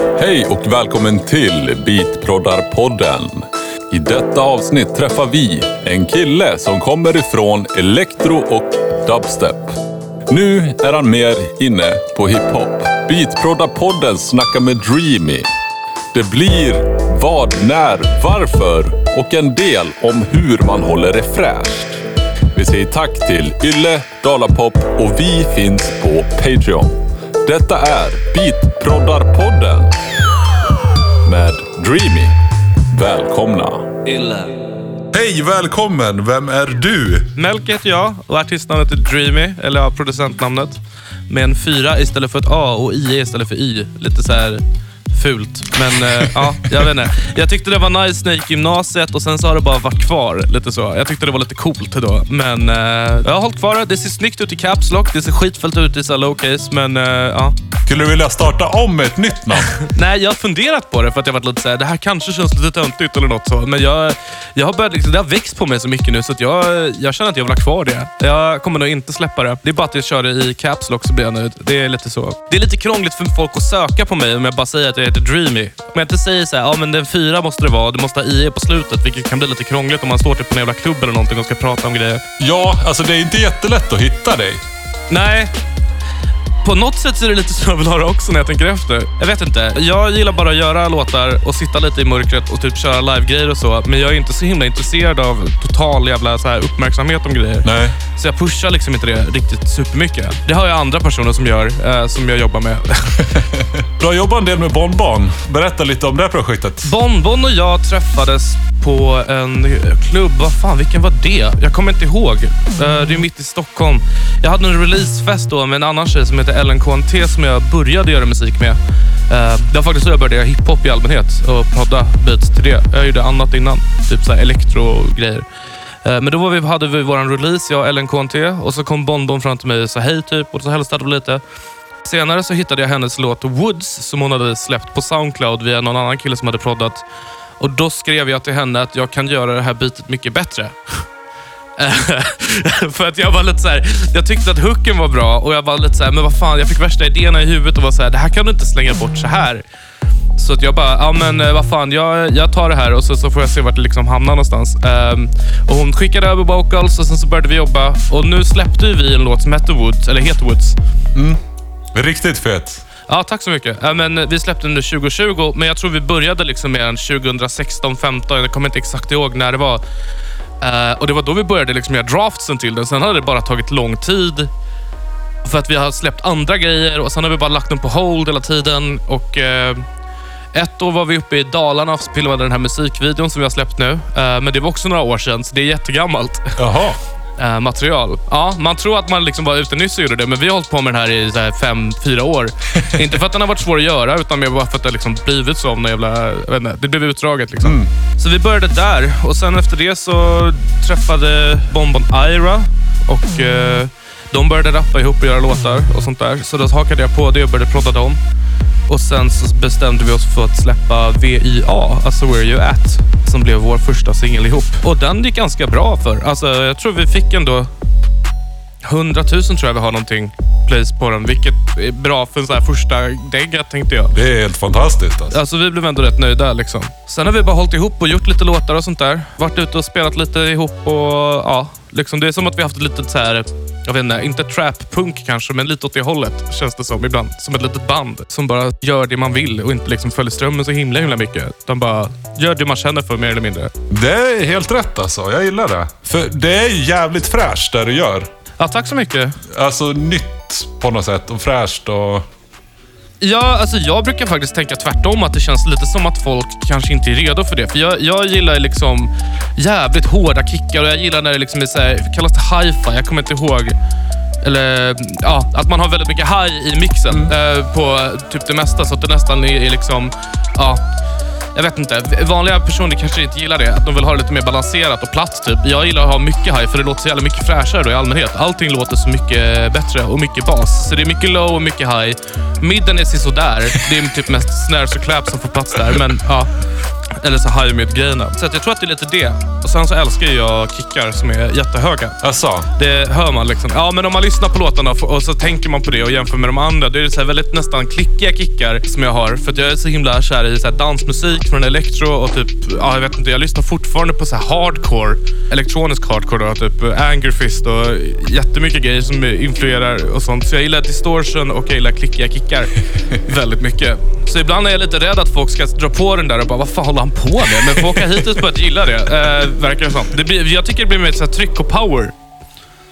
Hej och välkommen till Beatproddarpodden. I detta avsnitt träffar vi en kille som kommer ifrån elektro och dubstep. Nu är han mer inne på hiphop. Beatproddarpodden snackar med Dreamy. Det blir vad, när, varför och en del om hur man håller det fräscht. Vi säger tack till Ylle, Dalapop och vi finns på Patreon. Detta är Beatproddarpodden med Dreamy. Välkomna! Hej, välkommen! Vem är du? Melk heter jag och artistnamnet är Dreamy, eller ja, producentnamnet. Med en fyra istället för ett A och I istället för Y. Lite så här fult. Men eh, ja, jag vet inte. Jag tyckte det var nice när jag gick gymnasiet och sen så har det bara varit kvar. Lite så. Jag tyckte det var lite coolt då. Men eh, jag har hållit kvar det. Det ser snyggt ut i Caps Lock. Det ser skitfullt ut i så här lowercase. Men eh, ja. Skulle du vilja starta om med ett nytt namn? Nej, jag har funderat på det för att jag varit lite såhär, det här kanske känns lite töntigt eller något så. Men jag, jag har börjat, liksom, det har växt på mig så mycket nu så att jag, jag känner att jag vill ha kvar det. Jag kommer nog inte släppa det. Det är bara att jag kör det i Caps Lock så blir jag nöjd. Det är lite så. Det är lite krångligt för folk att söka på mig om jag bara säger att jag heter Dreamy. Om jag inte säger så här, ja men den fyra måste det vara, du måste ha IE på slutet, vilket kan bli lite krångligt om man står typ på en jävla klubb eller någonting och ska prata om grejer. Ja, alltså det är inte jättelätt att hitta dig. Nej. På något sätt så är det lite så jag vill ha det också när jag tänker efter. Jag vet inte. Jag gillar bara att göra låtar och sitta lite i mörkret och typ köra live-grejer och så. Men jag är inte så himla intresserad av total jävla så här uppmärksamhet om grejer. Nej. Så jag pushar liksom inte det riktigt supermycket. Det har jag andra personer som gör, eh, som jag jobbar med. Du har jobbat en del med Bonbon. Berätta lite om det här projektet. Bonbon och jag träffades på en klubb. Vad fan, vilken var det? Jag kommer inte ihåg. Eh, Det är mitt i Stockholm. Jag hade en releasefest då med en annan tjej som heter Ellen KNT som jag började göra musik med. Eh, det var faktiskt så jag började göra hiphop i allmänhet och prodda beats till det. Jag gjorde annat innan. Typ så här elektro och grejer. Eh, men då var vi, hade vi vår release, jag och Ellen KNT. Och så kom Bonbon fram till mig och sa hej typ och så hälsade vi lite. Senare så hittade jag hennes låt Woods som hon hade släppt på Soundcloud via någon annan kille som hade proddat. Och då skrev jag till henne att jag kan göra det här bitet mycket bättre. För att jag var lite så här, jag tyckte att hooken var bra och jag var lite så här, men vad fan, jag fick värsta idéerna i huvudet och var så här, det här kan du inte slänga bort så här. Så att jag bara, ja men eh, vad fan, jag, jag tar det här och så, så får jag se vart det liksom hamnar någonstans. Ehm, och hon skickade över vocals och sen så började vi jobba. Och nu släppte vi en låt som heter Woods, eller heter Woods. Riktigt fet. Ja, tack så mycket. Ja, men vi släppte den nu 2020, men jag tror vi började liksom med den 2016, 15 Jag kommer inte exakt ihåg när det var. Eh, och Det var då vi började liksom göra draftsen till den. Sen hade det bara tagit lång tid. För att vi har släppt andra grejer och sen har vi bara lagt dem på hold hela tiden. Och eh, Ett år var vi uppe i Dalarna och filmade den här musikvideon som vi har släppt nu. Eh, men det var också några år sedan, så det är jättegammalt Jaha eh, material. Ja, man tror att man liksom var ute nyss och gjorde det, men vi har hållit på med den här i så här fem, fyra år. inte för att den har varit svår att göra, utan mer bara för att det liksom blivit så. Någon jävla, jag vet inte, det blev utdraget. Liksom. Så vi började där och sen efter det så träffade Bonbon Ira och eh, de började rappa ihop och göra låtar och sånt där. Så då hakade jag på det och började prodda dem. Och sen så bestämde vi oss för att släppa VIA, alltså Where You At, som blev vår första singel ihop. Och den gick ganska bra för. Alltså, jag tror vi fick ändå 100 000 tror jag vi har någonting plays på den, vilket är bra för en sån här första dägga tänkte jag. Det är helt fantastiskt alltså. Alltså vi blev ändå rätt nöjda liksom. Sen har vi bara hållit ihop och gjort lite låtar och sånt där. Varit ute och spelat lite ihop och ja, liksom det är som att vi haft ett litet så här, jag vet inte, inte trap-punk kanske, men lite åt det hållet känns det som ibland. Som ett litet band som bara gör det man vill och inte liksom följer strömmen så himla himla mycket. De bara gör det man känner för mer eller mindre. Det är helt rätt alltså. Jag gillar det. För det är jävligt fräscht det du gör. Ja, tack så mycket. Alltså nytt på något sätt och fräscht och... Ja, alltså jag brukar faktiskt tänka tvärtom. Att det känns lite som att folk kanske inte är redo för det. För jag, jag gillar liksom jävligt hårda kickar och jag gillar när det liksom är så här, kallas det hi-fi? Jag kommer inte ihåg. Eller ja, att man har väldigt mycket high i mixen eh, på typ det mesta. Så att det nästan är, är liksom, ja, jag vet inte. Vanliga personer kanske inte gillar det. De vill ha det lite mer balanserat och platt. Typ. Jag gillar att ha mycket high för det låter så jävla mycket fräschare då i allmänhet. Allting låter så mycket bättre och mycket bas. Så det är mycket low och mycket high. Midden är sådär. Det är typ mest snares och claps som får plats där. Men ja, eller så high mid-grejerna. Så att jag tror att det är lite det. Och sen så älskar jag kickar som är jättehöga. Alltså, Det hör man liksom. Ja, men om man lyssnar på låtarna och- så tänker man på det och jämför med de andra. Då är det så väldigt nästan klickiga kickar som jag har. För att jag är så himla kär i så här dansmusik från elektro och typ, ja jag vet inte, jag lyssnar fortfarande på så här hardcore. Elektronisk hardcore då, typ Anger Fist och jättemycket grejer som influerar och sånt. Så jag gillar distortion och jag gillar klickiga kickar väldigt mycket. Så ibland är jag lite rädd att folk ska dra på den där och bara, vad fan håller han på med? Men folk har hittills börjat gilla det, eh, verkar det som. Det blir, jag tycker det blir mer så här tryck och power.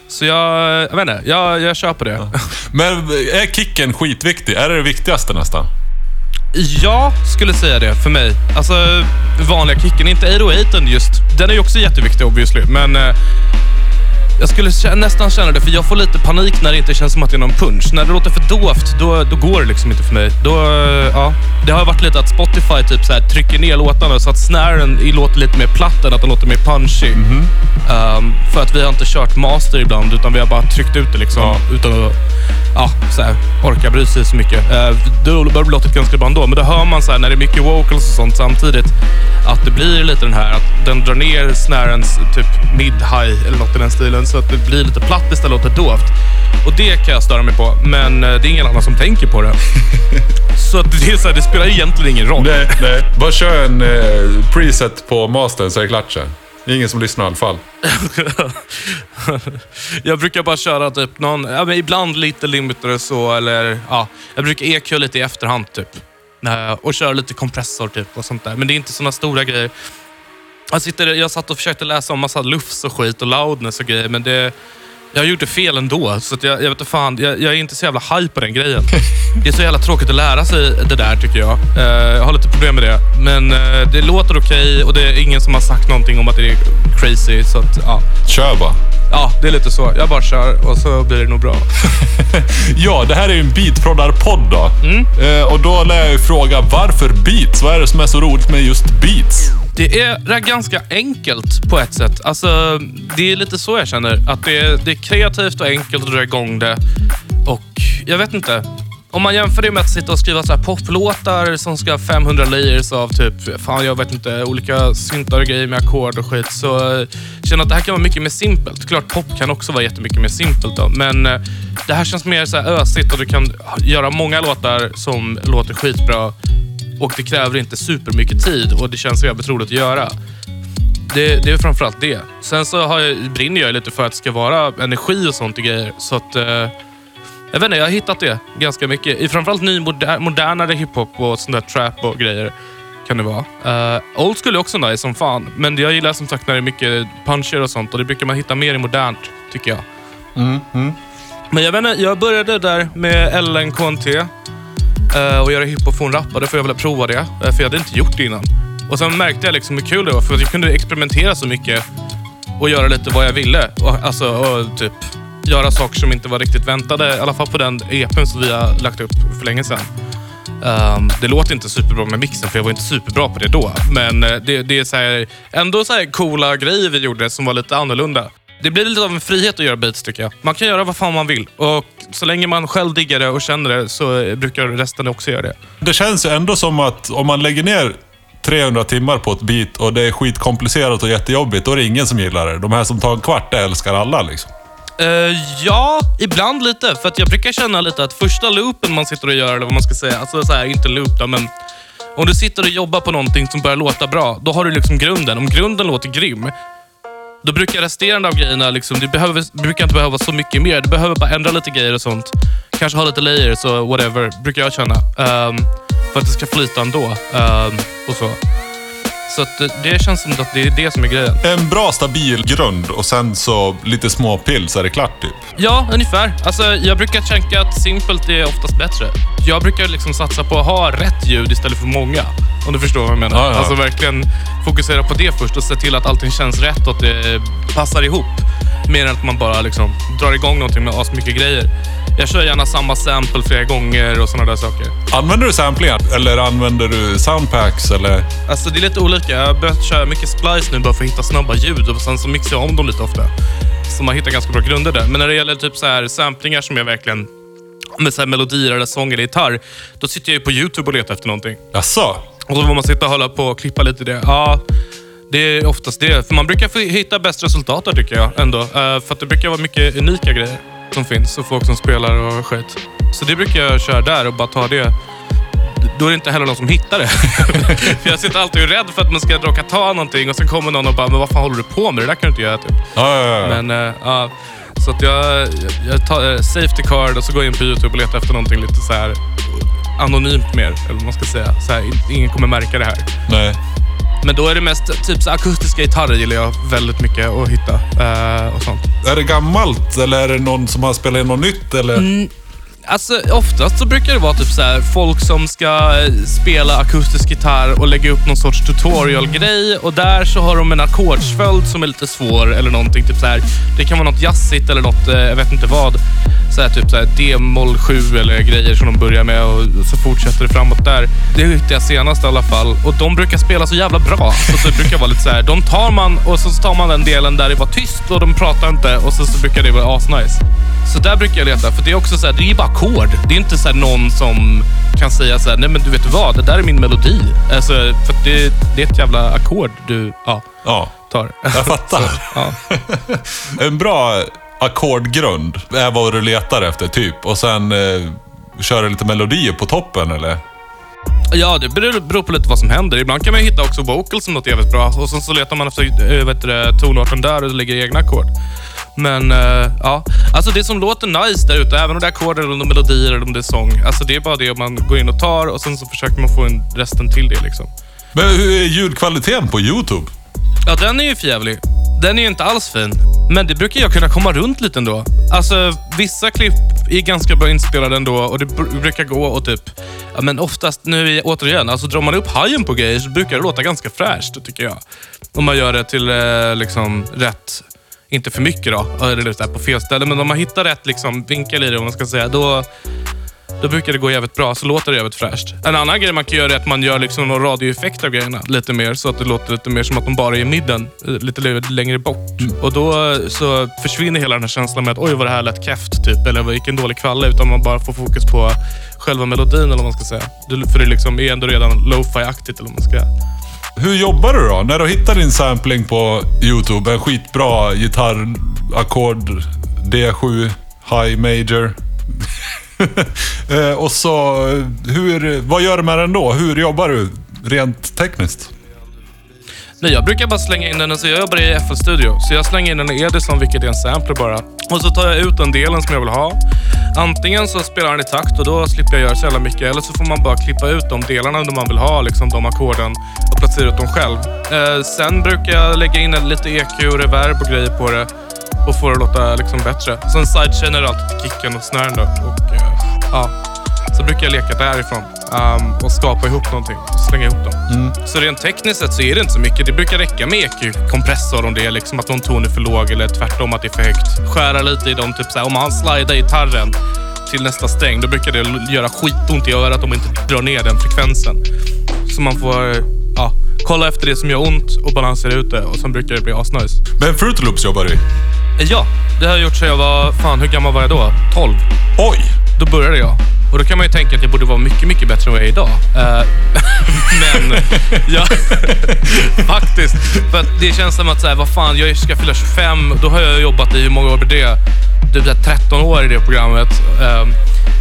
Så jag, jag vet inte, jag, jag på det. men är kicken skitviktig? Är det det viktigaste nästan? Jag skulle säga det för mig. Alltså vanliga kicken, inte 808 just. Den är ju också jätteviktig obviously, men eh, jag skulle kä- nästan känna det, för jag får lite panik när det inte känns som att det är någon punch. När det låter för dovt, då, då går det liksom inte för mig. Då, ja. Det har varit lite att Spotify typ så här, trycker ner låtarna så att snaren i- låter lite mer platt än att den låter mer punchy. Um, för att vi har inte kört master ibland, utan vi har bara tryckt ut det liksom. Utan att ja, så här, orka bry sig så mycket. Uh, då bör det låta ganska bra ändå, men då hör man så här, när det är mycket vocals och sånt samtidigt att det blir lite den här att den drar ner snärens typ mid-high eller något i den stilen så att det blir lite platt istället låter dovt. Och det kan jag störa mig på, men eh, det är ingen annan som tänker på det. så att det, är så här, det spelar egentligen ingen roll. Nej, nej. Bara kör en eh, preset på mastern så är det klart sen. Det är ingen som lyssnar i alla fall. jag brukar bara köra typ någon, ja, men ibland lite limiter så, eller ja, jag brukar EQ lite i efterhand typ. Eh, Och köra lite kompressor typ och sånt där. Men det är inte såna stora grejer. Jag, sitter, jag satt och försökte läsa om massa lufs och skit och loudness och grejer, men det, jag gjorde fel ändå. Så jag, jag vet inte fan, jag, jag är inte så jävla high på den grejen. Det är så jävla tråkigt att lära sig det där tycker jag. Eh, jag har lite problem med det. Men eh, det låter okej och det är ingen som har sagt någonting om att det är crazy. Så att, ja. Kör bara. Ja, det är lite så. Jag bara kör och så blir det nog bra. Ja, det här är ju en beatproddarpodd då. Mm. Eh, och då lär jag ju fråga, varför beats? Vad är det som är så roligt med just beats? Det är ganska enkelt på ett sätt. Alltså, det är lite så jag känner. Att det är, det är kreativt och enkelt att dra igång det. Och jag vet inte. Om man jämför det med att sitta och skriva så här poplåtar som ska ha 500 layers av typ, fan jag vet inte, olika syntar och grejer med ackord och skit. Så jag känner att det här kan vara mycket mer simpelt. Klart pop kan också vara jättemycket mer simpelt då. Men eh, det här känns mer så här ösigt och du kan göra många låtar som låter skitbra. Och det kräver inte supermycket tid och det känns jävligt roligt att göra. Det, det är framförallt det. Sen så har jag, brinner jag lite för att det ska vara energi och sånt i grejer. Så att, eh, jag vet inte, jag har hittat det ganska mycket. I framförallt ny moder, modernare hiphop och sån där trap och grejer. Kan det vara. Uh, old school är också nice som fan. Men jag gillar som sagt när det är mycket puncher och sånt. Och det brukar man hitta mer i modernt, tycker jag. Men jag vet inte, jag började där med LNKNT eh, och göra hiphop för hon då får jag väl prova det. eh, För jag hade inte gjort det innan. Och sen märkte jag liksom hur kul det var för jag kunde experimentera så mycket och göra lite vad jag ville. Och, alltså, och typ göra saker som inte var riktigt väntade. I alla fall på den EPn som vi har lagt upp för länge sedan. Um, det låter inte superbra med mixen för jag var inte superbra på det då. Men eh, det, det är så här, ändå så här coola grejer vi gjorde som var lite annorlunda. Det blir lite av en frihet att göra beats tycker jag. Man kan göra vad fan man vill. Och så länge man själv diggar det och känner det så brukar resten också göra det. Det känns ju ändå som att om man lägger ner 300 timmar på ett beat och det är skitkomplicerat och jättejobbigt, då är det ingen som gillar det. De här som tar en kvart, det älskar alla liksom. Eh, ja, ibland lite. För att jag brukar känna lite att första loopen man sitter och gör, eller vad man ska säga, alltså så här, inte loop då, men om du sitter och jobbar på någonting som börjar låta bra, då har du liksom grunden. Om grunden låter grym, då brukar resterande av grejerna, liksom, det behöver, det brukar inte behöva så mycket mer. Du behöver bara ändra lite grejer och sånt. Kanske ha lite layers och whatever, brukar jag känna. Um, för att det ska flyta ändå. Um, och så. Så att det, känns som att det är det som är grejen. En bra stabil grund och sen så lite små pill så är det klart typ. Ja, ungefär. Alltså, jag brukar tänka att simpelt är oftast bättre. Jag brukar liksom satsa på att ha rätt ljud istället för många. Om du förstår vad jag menar. Ja, ja. Alltså verkligen fokusera på det först och se till att allting känns rätt och att det passar ihop. Mer än att man bara liksom drar igång någonting med asmycket grejer. Jag kör gärna samma sample flera gånger och sådana där saker. Använder du samplingar? Eller använder du soundpacks? Eller? Alltså det är lite olika. Jag har börjat köra mycket splice nu bara för att hitta snabba ljud och sen så mixar jag om dem lite ofta. Så man hittar ganska bra grunder där. Men när det gäller typ så här samplingar som jag verkligen med så här melodier eller sång eller gitarr, då sitter jag ju på YouTube och letar efter någonting. Jaså? Och så får man sitta och hålla på och klippa lite i det. Ja, det är oftast det. För man brukar få hitta bäst resultat där tycker jag ändå. Eh, för att det brukar vara mycket unika grejer som finns och folk som spelar och skit. Så det brukar jag köra där och bara ta det. Då är det inte heller någon som hittar det. för jag sitter alltid rädd för att man ska råka ta någonting och sen kommer någon och bara, men vad fan håller du på med? Det där kan du inte göra. Typ. Ja, ja, ja. Men ja, så att jag, jag, tar eh, safety card och så går jag in på YouTube och letar efter någonting lite så här anonymt mer. Eller vad man ska säga. Så här, in- ingen kommer märka det här. Nej. Men då är det mest typ så akustiska gitarrer gillar jag väldigt mycket att hitta. eh, och sånt. Är det gammalt eller är det någon som har spelat in något nytt? Eller? Mm. Alltså oftast så brukar det vara typ så här, folk som ska eh, spela akustisk gitarr och lägga upp någon sorts tutorial-grej och där så har de en ackordsföljd som är lite svår eller någonting. Typ så här. Det kan vara något jazzigt eller något, eh, jag vet inte vad. Så här, typ så här, D-moll 7 eller grejer som de börjar med och så fortsätter det framåt där. Det hittade jag senast i alla fall och de brukar spela så jävla bra. Så det brukar vara lite så här, de tar man och så tar man den delen där det var tyst och de pratar inte och så, så brukar det vara asnice. Så där brukar jag leta, för det är också så här, det är bara ackord. Det är inte så någon som kan säga så här, nej men du vet vad, det där är min melodi. Alltså, för det, det är ett jävla ackord du ja, Ja, tar. jag fattar. Ja. En bra ackordgrund är vad du letar efter, typ. Och sen eh, kör du lite melodier på toppen, eller? Ja, det beror, på lite vad som händer. Ibland kan man hitta också vocals som något jävligt bra och sen så letar man efter vet du, det, tonarten där och lägger egna ackord. Men eh, ja, alltså det som låter nice där ute, även om det är ackord eller om melodier eller om det är sång. Alltså det är bara det man går in och tar och sen så försöker man få in resten till det liksom. Men hur är ljudkvaliteten på YouTube? Ja, den är ju förjävlig. Den är ju inte alls fin. Men det brukar jag kunna komma runt lite ändå. Alltså, vissa klipp är ganska bra inspelade ändå och det br- brukar gå och typ... Ja, men oftast, nu återigen, alltså drar man upp hajen på grejer så brukar det låta ganska fräscht, tycker jag. Om man gör det till eh, liksom rätt... Inte för mycket då, eller lite där på fel ställe, men om man hittar rätt liksom, vinkel i det, om man ska säga, då, då brukar det gå jävligt bra. Så låter det jävligt fräscht. En annan grej man kan göra är att man gör liksom någon radioeffekt av grejerna lite mer. Så att det låter lite mer som att de bara är i midden. eh, Lite längre bort. Och då eh, så försvinner hela den här känslan med att oj vad det här lät keft typ. Eller vilken dålig kvalle. Utan man bara får fokus på själva melodin eller vad man ska säga. För det liksom är ändå redan lo-fi-aktigt eller vad man ska säga. Hur jobbar du då? När du hittar din sampling på YouTube, en skitbra gitarrackord, D7, High Major. Eh, och så, hur, vad gör du med den då? Hur jobbar du rent tekniskt? Nej, jag brukar bara slänga in den. Alltså jag jobbar i FL Studio, så jag slänger in den i Edison, vilket är en sampler bara. Och så tar jag ut den delen som jag vill ha. Antingen så spelar den i takt och då slipper jag göra så jävla mycket. Eller så får man bara klippa ut de delarna som man vill ha, liksom de ackorden, och placera ut dem själv. Eh, sen brukar jag lägga in lite EQ reverb och grejer på det och få det att låta liksom bättre. Sen sidechainer alltid kicken och snören då. Och, eh, ja. Så brukar jag leka därifrån ehm, och skapa ihop någonting. Slänga ihop dem. Så rent tekniskt sett så är det inte så mycket. Det brukar räcka med EQ-kompressor om det är liksom att någon ton är för låg eller tvärtom att det är för högt. Skära lite i dem. Typ så här, om man slidar gitarren till nästa sträng, då brukar det göra skitont i örat om man inte drar ner den frekvensen. Så man får ja, kolla efter det som gör ont och balansera ut det och sen brukar det bli asnice. Men Fruit Loops jobbar du i? Ja, det har jag gjort sedan jag var... Fan, hur gammal var jag då? 12. Oj! Då började jag. Och då kan man ju tänka att jag borde vara mycket, mycket bättre än vad jag är idag. Uh, men, ja, faktiskt. För att det känns som att, så här, vad fan, jag ska fylla 25. Då har jag jobbat i, hur många år blir det? Typ 13 år i det programmet. Uh,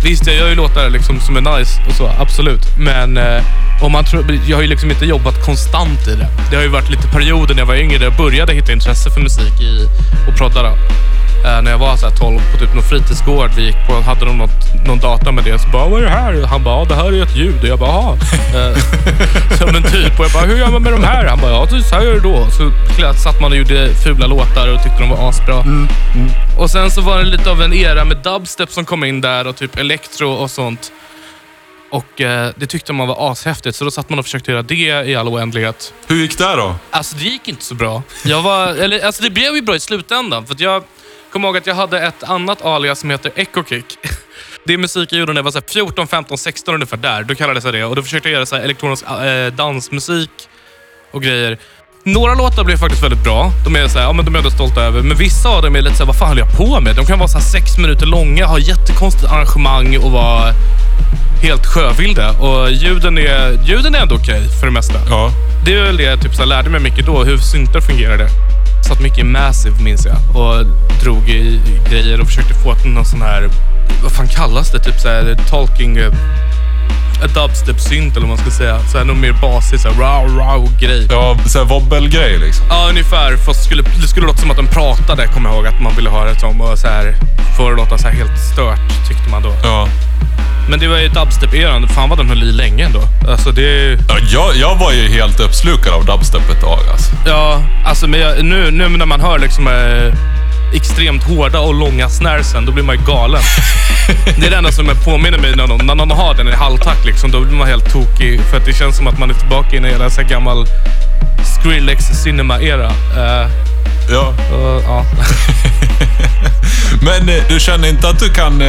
visst, jag gör ju låtar liksom som är nice och så, absolut. Men uh, om man tror, jag har ju liksom inte jobbat konstant i det. Det har ju varit lite perioder när jag var yngre där jag började hitta intresse för musik i, och prodda. Eh, när jag var så här 12 på typ någon fritidsgård. Vi gick på, hade de något, någon data med det. Så bara, vad är det här? Han bara, det här är ett ljud. Och jag bara, jaha. Eh, så men typ. Och jag bara, hur gör man med de här? Han bara, ja, så här gör du då. Så satt man och gjorde fula låtar och tyckte de var asbra. Och sen så var det lite av en era med dubstep som kom in där och typ elektro och sånt. Och eh, det tyckte man var ashäftigt, så då satt man och försökte göra det i all oändlighet. Hur gick det då? Alltså det gick inte så bra. Jag var, eller, alltså det blev ju bra i slutändan. För jag kommer ihåg att jag hade ett annat alias som heter Echo Kick. Det är musik jag gjorde när jag var så här 14, 15, 16 ungefär där. Då kallades jag det. Och då försökte jag göra så elektronisk eh, dansmusik och grejer. Några låtar blev faktiskt väldigt bra. De är, så här, ja, men de är jag stolta över. Men vissa av dem är lite så här, vad fan håller jag på med? De kan vara så här, sex minuter långa, ha jättekonstigt arrangemang och vara helt sjövilda. Och ljuden är, ljuden är ändå okej för det mesta. Ja. Det är väl det jag typ, så här, lärde mig mycket då, hur syntar fungerade. Satt mycket i Massive minns jag och drog i grejer och försökte få någon sån här, vad fan kallas det? Typ så här, talking... eh, A dubstep-synt eller vad man ska säga. Så här, någon mer basig, så här, row, row grej. Ja, såhär wobbelgrej liksom. Ja, ungefär. Fast skulle, det skulle låta som att den pratade, kommer jag ihåg. Att man ville ha det som. Och så här, för att låta så här helt stört, tyckte man då. Ja. Men det var ju dubstep-eran. Fan vad den höll i länge ändå. Alltså det... Ja, jag, jag var ju helt uppslukad av dubstep ett tag alltså. Ja, alltså men jag, nu, nu när man hör liksom eh, extremt hårda och långa snärsen, då blir man ju galen. det är det enda som jag påminner mig någon, när någon har den i halvtakt. Liksom, då blir man helt tokig. För att det känns som att man är tillbaka i en jävla så gammal Skrillex Cinema-era. Eh, Ja. och, ja. Men eh, du känner inte att du kan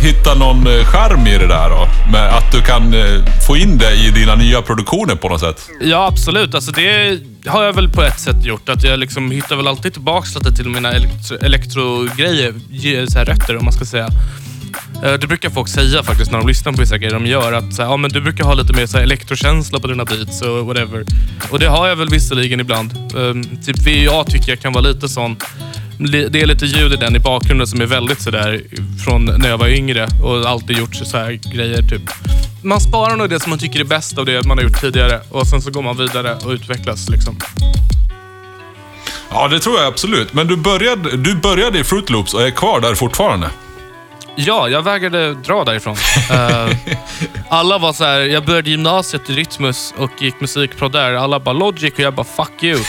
hitta någon eh, charm i det där då? Med att du kan eh, få in det i dina nya produktioner på något sätt? Ja, absolut. Alltså det har jag väl på ett sätt gjort. Att jag liksom hittar väl alltid tillbaka lite till mina elektro elektrogrejer, så här rötter om man ska säga. Eh, det brukar folk säga faktiskt när de lyssnar på vissa grejer de gör. Att så här, ja, men du brukar ha lite mer så här elektrokänsla på dina beats och whatever. Och det har jag väl visserligen ibland. Um, typ VA tycker jag kan vara lite sån. Det är lite ljud i den i bakgrunden som är väldigt sådär från när jag var yngre och alltid gjort så här grejer. Typ. Man sparar nog det som man tycker är bäst av det man har gjort tidigare och sen så går man vidare och utvecklas. Liksom. Ja, det tror jag absolut. Men du började, du började i Fruit Loops och är kvar där fortfarande. Ja, jag vägrade dra därifrån. Eh, alla var så här, jag började gymnasiet i Rytmus och gick musikprod där. Alla bara Logic och jag bara fuck you.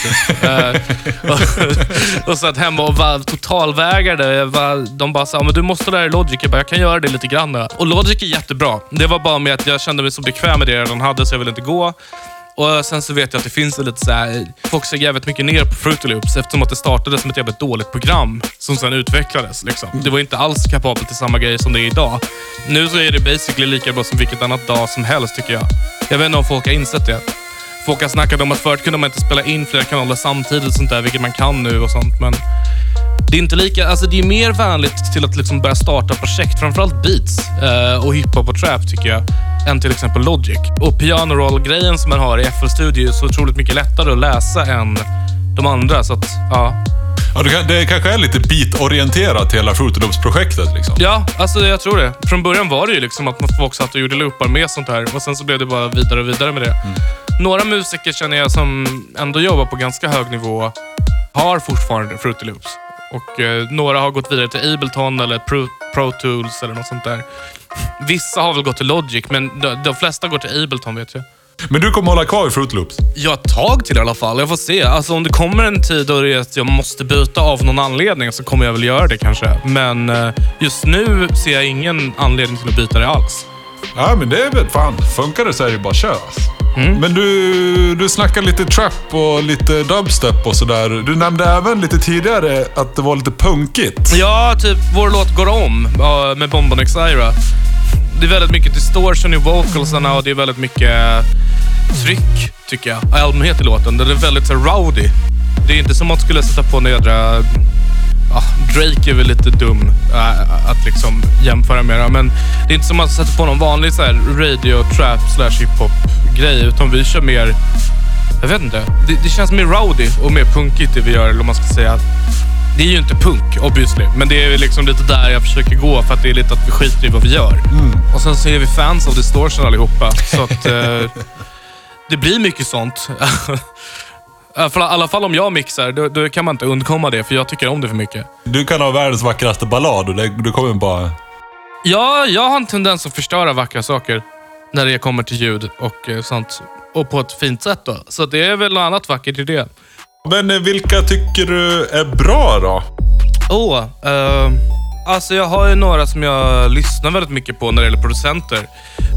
Eh, och, och satt hemma och var totalvägrade. Var, de bara sa, men du måste lära dig Logic. Jag bara, jag kan göra det lite grann. Och Logic är jättebra. Det var bara med att jag kände mig så bekväm med det jag redan hade så jag ville inte gå. Och sen så vet jag att det finns lite så här, folk ser jävligt mycket ner på Fruity Loops eftersom att det startade som ett jävligt dåligt program som sen utvecklades. Liksom. Det var inte alls kapabelt till samma grej som det är idag. Nu så är det basically lika bra som vilket annat dag som helst tycker jag. Jag vet inte om folk har insett det. Folk har snackat om att förut kunde man inte spela in flera kanaler samtidigt, och sånt där, vilket man kan nu och sånt. Men det är inte lika, alltså det är mer vänligt till att liksom börja starta projekt, framförallt beats eh, och hiphop och trap tycker jag, än till exempel Logic. Och piano roll-grejen som man har i FL Studio är så otroligt mycket lättare att läsa än de andra. Så att, ja. Ja, kan, det kanske är lite beat-orienterat hela Fruit Loops-projektet liksom. ja, alltså jag tror det. Från början var det ju liksom att man folk satt och gjorde loopar med sånt här och sen så blev det bara vidare och vidare med det. Några musiker känner jag som ändå jobbar på ganska hög nivå har fortfarande Fruity Loops. Och eh, några har gått vidare till Ableton eller Pro, Pro Tools eller något sånt där. Vissa har väl gått till Logic, men de, de flesta går till Ableton vet jag. Men du kommer hålla kvar i Fruit Loops? Ja, ett tag till i alla fall. Jag får se. Alltså om det kommer en tid då det är att jag måste byta av någon anledning så kommer jag väl göra det kanske. Men eh, just nu ser jag ingen anledning till att byta det alls. Ja, men det är väl fan. Funkar det så är det bara kör. alltså. Men du, du snackar lite trap och lite dubstep och sådär. Du nämnde även lite tidigare att det var lite punkigt. Ja, typ vår låt Går om med Bonbon Ira. Det är väldigt mycket distortion i vocalsarna och det är väldigt mycket eh, tryck, tycker jag. I Allmänhet i låten. Den är väldigt så rowdy. Det är inte som att man skulle sätta på nedra... Ja, Drake är väl lite dum äh, att liksom jämföra med. Men det är inte som att sätta på någon vanlig så här, radio, trap, slash hiphop grej. Utan vi kör mer... Jag vet inte. Det, det känns mer rowdy och mer punkigt det vi gör, eller vad man ska säga. Det är ju inte punk, obviously. Men det är liksom lite där jag försöker gå för att det är lite att vi skiter i vad vi gör. Och sen så är vi fans av distortion allihopa. Så att eh, det blir mycket sånt. I alla fall om jag mixar, då, då kan man inte undkomma det för jag tycker om det för mycket. Du kan ha världens vackraste ballad och det, du kommer bara... Ja, jag har en tendens att förstöra vackra saker när det kommer till ljud och eh, sånt. Och på ett fint sätt då. Så det är väl något annat vackert i det. Men eh, vilka tycker du är bra då? Åh, eh, alltså jag har ju några som jag lyssnar väldigt mycket på när det gäller producenter.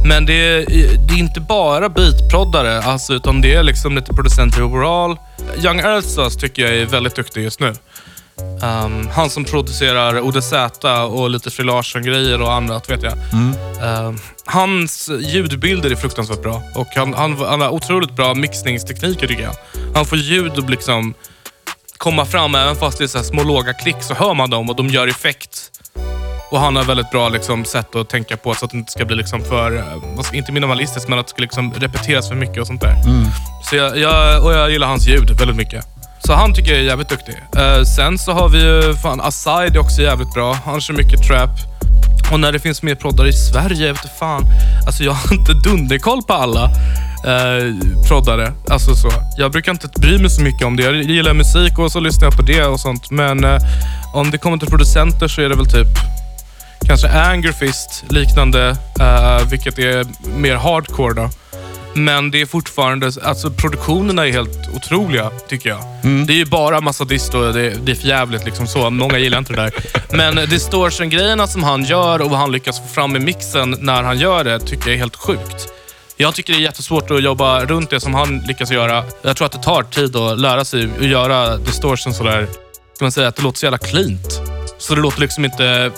Men det är, eh, det är inte bara beatproddare, alltså, utan det är liksom lite producenter overall. Young Earthsauce tycker jag är väldigt duktig just nu. Um, han som producerar ODZ och lite Fri Larsson-grejer och annat vet jag. Um, hans ljudbilder är fruktansvärt bra och han, han, han har otroligt bra mixningstekniker tycker jag. Han får ljud och liksom komma fram. Även fast det är så små låga klick så hör man dem och de gör effekt. Och han har väldigt bra liksom, sätt att tänka på så att det inte ska bli liksom för, eh, ska- inte minimalistiskt, men att det ska liksom repeteras för mycket och sånt där. Så jag, jag, och jag gillar hans ljud väldigt mycket. Så han tycker jag är jävligt duktig. Uh, sen så har vi ju, fan, Aside är också jävligt bra. Han kör mycket trap. Och när det finns mer proddar i Sverige, jag vet inte fan. Alltså jag har inte dunderkoll på alla eh, proddare. Alltså så. Jag brukar inte bry mig så mycket om det. Jag gillar musik och så lyssnar jag på det och sånt. Men eh, om det kommer till producenter så är det väl typ kanske Angerfist liknande, eh, vilket är mer hardcore då. Men det är fortfarande, alltså produktionerna är helt otroliga tycker jag. Det är ju bara massa dist och det, det är för jävligt liksom så. Många gillar inte det där. Men distortion-grejerna som han gör och vad han lyckas få fram i mixen när han gör det tycker jag är helt sjukt. Jag tycker det är jättesvårt att jobba runt det som han lyckas göra. Jag tror att det tar tid att lära sig att göra distortion sådär, ska man säga, att det låter så jävla cleant. Så det låter liksom inte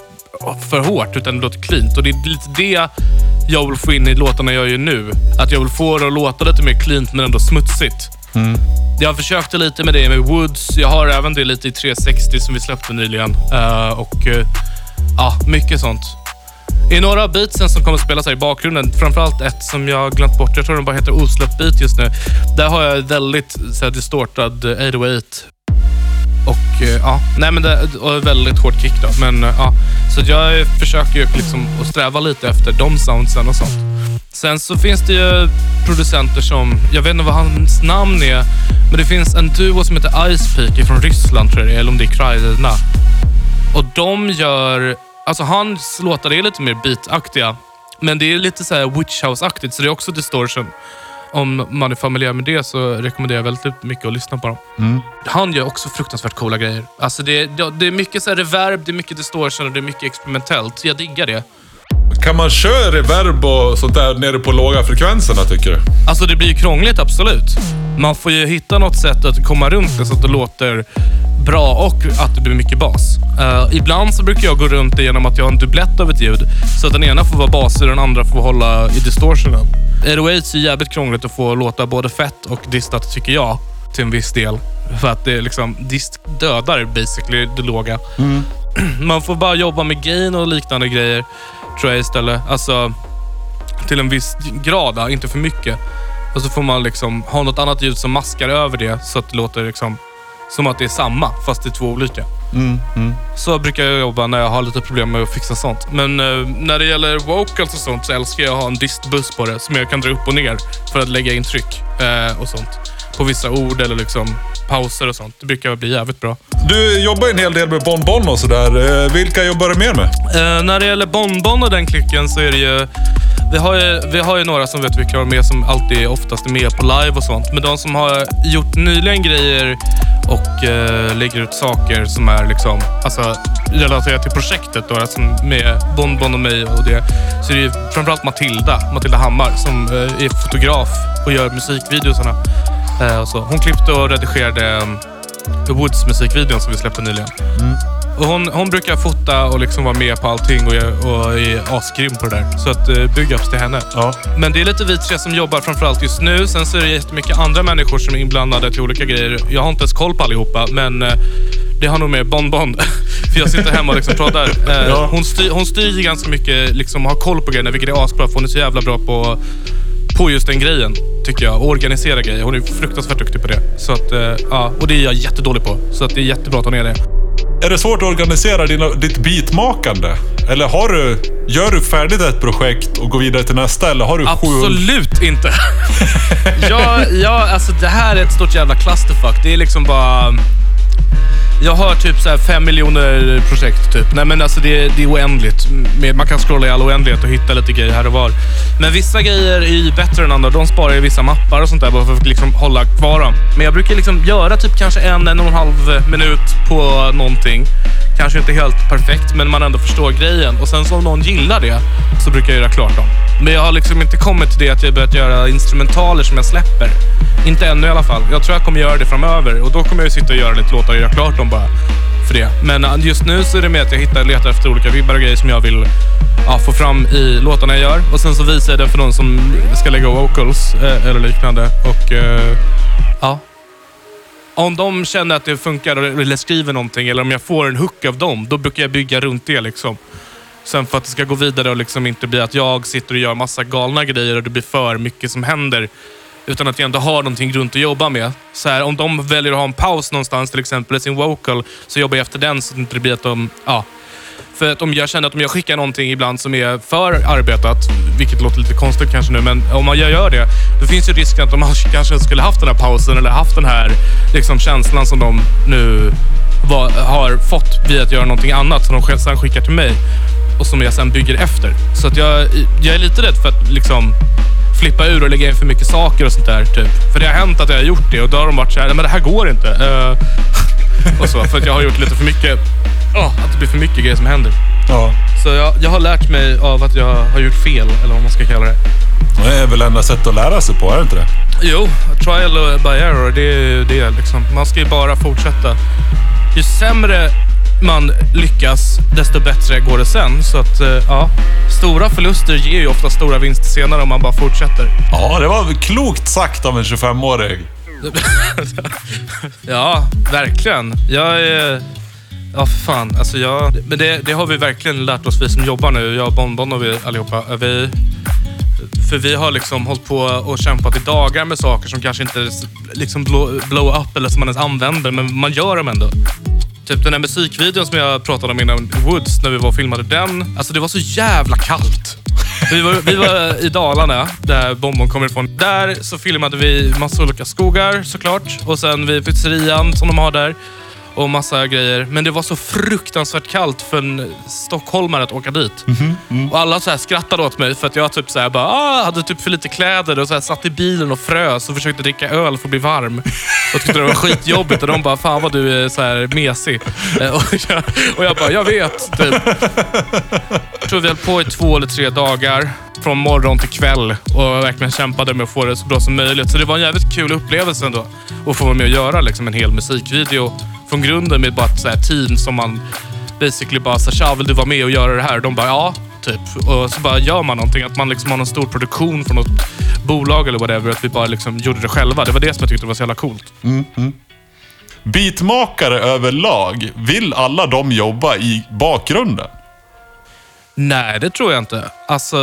för hårt, utan det låter cleant. Och det är lite det jag vill få in i låtarna jag gör nu. Att jag vill få det att låta lite mer cleant, men ändå smutsigt. Jag försökte lite med det med Woods. Jag har även det lite i 360 som vi släppte nyligen. Eh, och eh, ja, mycket sånt. I några av beatsen som kommer att spelas här i bakgrunden, framförallt ett som jag har glömt bort, jag tror den bara heter osläppt beat just nu. Där har jag väldigt så här, distortad eh, 808 och eh, ja, nej men det och väldigt hård kick då. Men eh, ja, så jag försöker ju liksom att sträva lite efter de soundsen och sånt. Sen så finns det ju producenter som, jag vet inte vad hans namn är, men det finns en duo som heter Ice Peak från Ryssland tror jag det är, eller om det är Krajina. Och de gör, alltså hans låtar är lite mer beataktiga, men det är lite så här Witch House-aktigt, så det är också distortion. Om man är familjär med det så rekommenderar jag väldigt mycket att lyssna på dem. Han gör också fruktansvärt coola grejer. Alltså det, det, det är mycket så reverb, det är mycket distortion och det är mycket experimentellt. Jag diggar det. Kan man köra reverb och sånt där nere på låga frekvenserna tycker du? Alltså det blir ju krångligt, absolut. Man får ju hitta något sätt att komma runt det så att det låter bra och att det blir mycket bas. Eh, ibland så brukar jag gå runt det genom att jag har en dubblett av ett ljud. Så att den ena får vara basig och den andra får hålla i distortionen. 808 är jävligt krångligt att få låta både fett och distat, tycker jag. Till en viss del. För att det är liksom, dist dödar basically det låga. Man får bara jobba med gain och liknande grejer, tror jag istället. Alltså, till en viss grad, inte för mycket. Och så får man liksom ha något annat ljud som maskar över det så att det låter liksom som att det är samma, fast det är två olika. Så brukar jag jobba när jag har lite problem med att fixa sånt. Men eh, när det gäller vocals och sånt så älskar jag att ha en distbuss på det som jag kan dra upp och ner för att lägga in tryck eh, och sånt. På vissa ord eller liksom pauser och sånt. Det brukar bli jävligt bra. Du jobbar en hel del med Bon Bon och sådär. Eh, Vilka jobbar du mer med? Eh, när det gäller Bonbon och den klicken så är det ju... Vi har ju, vi har ju några som vet vilka de är som alltid oftast är med på live och sånt. Men de som har gjort nyligen grejer och eh, lägger ut saker som är liksom, alltså, relaterat till projektet då, alltså med Bonbon och mig och det. Så är det ju framförallt Matilda, Matilda Hammar som eh, är fotograf och gör musikvideosarna. Eh, och så. Hon klippte och redigerade The Woods musikvideon som vi släppte nyligen. Mm. Och hon, hon brukar fota och liksom vara med på allting och, och är asgrym på det där. Så att uh, big ups till henne. Ja. Men det är lite vi tre som jobbar framförallt just nu. Sen så är det jättemycket andra människor som är inblandade till olika grejer. Jag har inte ens koll på allihopa, men eh, det har nog mer Bon Bon. för jag sitter hemma och liksom pratar. Eh, Ja. hon, styr, hon styr ganska mycket, liksom har koll på grejerna, vilket är asbra. För hon är så jävla bra på, på just den grejen, tycker jag. Och organisera grejer. Hon är fruktansvärt duktig på det. Så att, eh, ja, och det är jag jättedålig på. Så att det är jättebra att hon är det. Är det svårt att organisera dina, ditt beatmakande? Eller har du, gör du färdigt ett projekt och går vidare till nästa? Eller har du sju... Absolut inte. ja, ja, alltså det här är ett stort jävla clusterfuck. Det är liksom bara... Jag har typ så här fem miljoner projekt typ. Nej men alltså det, det är oändligt. Man kan scrolla i all oändlighet och hitta lite grejer här och var. Men vissa grejer är ju bättre än andra. De sparar i vissa mappar och sånt där bara för att liksom hålla kvar dem. Men jag brukar liksom göra typ kanske en, en och en halv minut på någonting. Kanske inte helt perfekt, men man ändå förstår grejen. Och sen så om någon gillar det så brukar jag göra klart dem. Men jag har liksom inte kommit till det att jag börjat göra instrumentaler som jag släpper. Inte ännu i alla fall. Jag tror jag kommer göra det framöver och då kommer jag ju sitta och göra lite låtar och göra klart dem bara. För det. Men äh, just nu så är det med att jag hittar, letar efter olika vibbar och grejer som jag vill ja, få fram i låtarna jag gör. Och sen så visar jag det för någon som ska lägga vocals eh, eller liknande. Och eh, ja, om de känner att det funkar eller skriver någonting, eller om jag får en hook av dem, då brukar jag bygga runt det. liksom. Sen för att det ska gå vidare och liksom inte bli att jag sitter och gör massa galna grejer och det blir för mycket som händer. Utan att jag ändå har någonting runt att jobba med. Så här, om de väljer att ha en paus någonstans, till exempel i sin vocal, så jobbar jag efter den så att det inte blir att de... Ja. För att om jag känner att om jag skickar någonting ibland som är för arbetat, vilket låter lite konstigt kanske nu, men om jag gör det, då finns ju risken att de kanske skulle haft den här pausen eller haft den här liksom, känslan som de nu var, har fått via att göra någonting annat som de sen skickar till mig och som jag sen bygger efter. Så att jag, jag är lite rädd för att liksom flippa ur och lägga in för mycket saker och sånt där. Typ. För det har hänt att jag har gjort det och då har de varit så här, men det här går inte. Uh, och så, för att jag har gjort lite för mycket, oh, att det blir för mycket grejer som händer. Ja. Så jag, jag har lärt mig av att jag har gjort fel, eller vad man ska kalla det. Det är väl enda sättet att lära sig på, är det inte det? Jo, trial by error, det är det liksom. Man ska ju bara fortsätta. Ju sämre man lyckas, desto bättre går det sen. Så att, eh, ja. Stora förluster ger ju ofta stora vinster senare om man bara fortsätter. Ja, det var klokt sagt av en 25-åring. ja, verkligen. Jag är... Ja, för fan. Alltså jag, men det, det, har vi verkligen lärt oss, vi som jobbar nu. Jag, Bonbon och vi allihopa. Vi, för vi har liksom hållit på och kämpat i dagar med saker som kanske inte liksom blow, blow up eller som man ens använder, men man gör dem ändå. Typ den där musikvideon som jag pratade om innan, Woods, när vi var och filmade den. Alltså det var så jävla kallt. Vi var, vi var i Dalarna, där bomben kommer ifrån. Där så filmade vi massa olika skogar såklart. Och sen vid pizzerian som de har där och massa grejer. Men det var så fruktansvärt kallt för en stockholmare att åka dit. Mm -hmm. Och alla så här skrattade åt mig för att jag typ så här bara, ah, hade typ för lite kläder och så här satt i bilen och frös och försökte dricka öl för att bli varm. Och tyckte det var skitjobbigt och de bara, fan vad du är så här mesig. Eh, och jag, och jag bara, jag vet. Typ. Jag tror vi höll på i två eller tre dagar från morgon till kväll och verkligen kämpade med att få det så bra som möjligt. Så det var en jävligt kul upplevelse ändå. Att få vara med och göra liksom en hel musikvideo från grunden med bara ett så här team som man basically bara sa “Tja, vill du vara med och göra det här?” och De bara “Ja”, typ. Och så bara gör man någonting. Att man liksom har någon stor produktion från något bolag eller whatever. Att vi bara liksom gjorde det själva. Det var det som jag tyckte var så jävla coolt. Mm, mm. Beatmakare överlag, vill alla de jobba i bakgrunden? Nej, det tror jag inte. Alltså...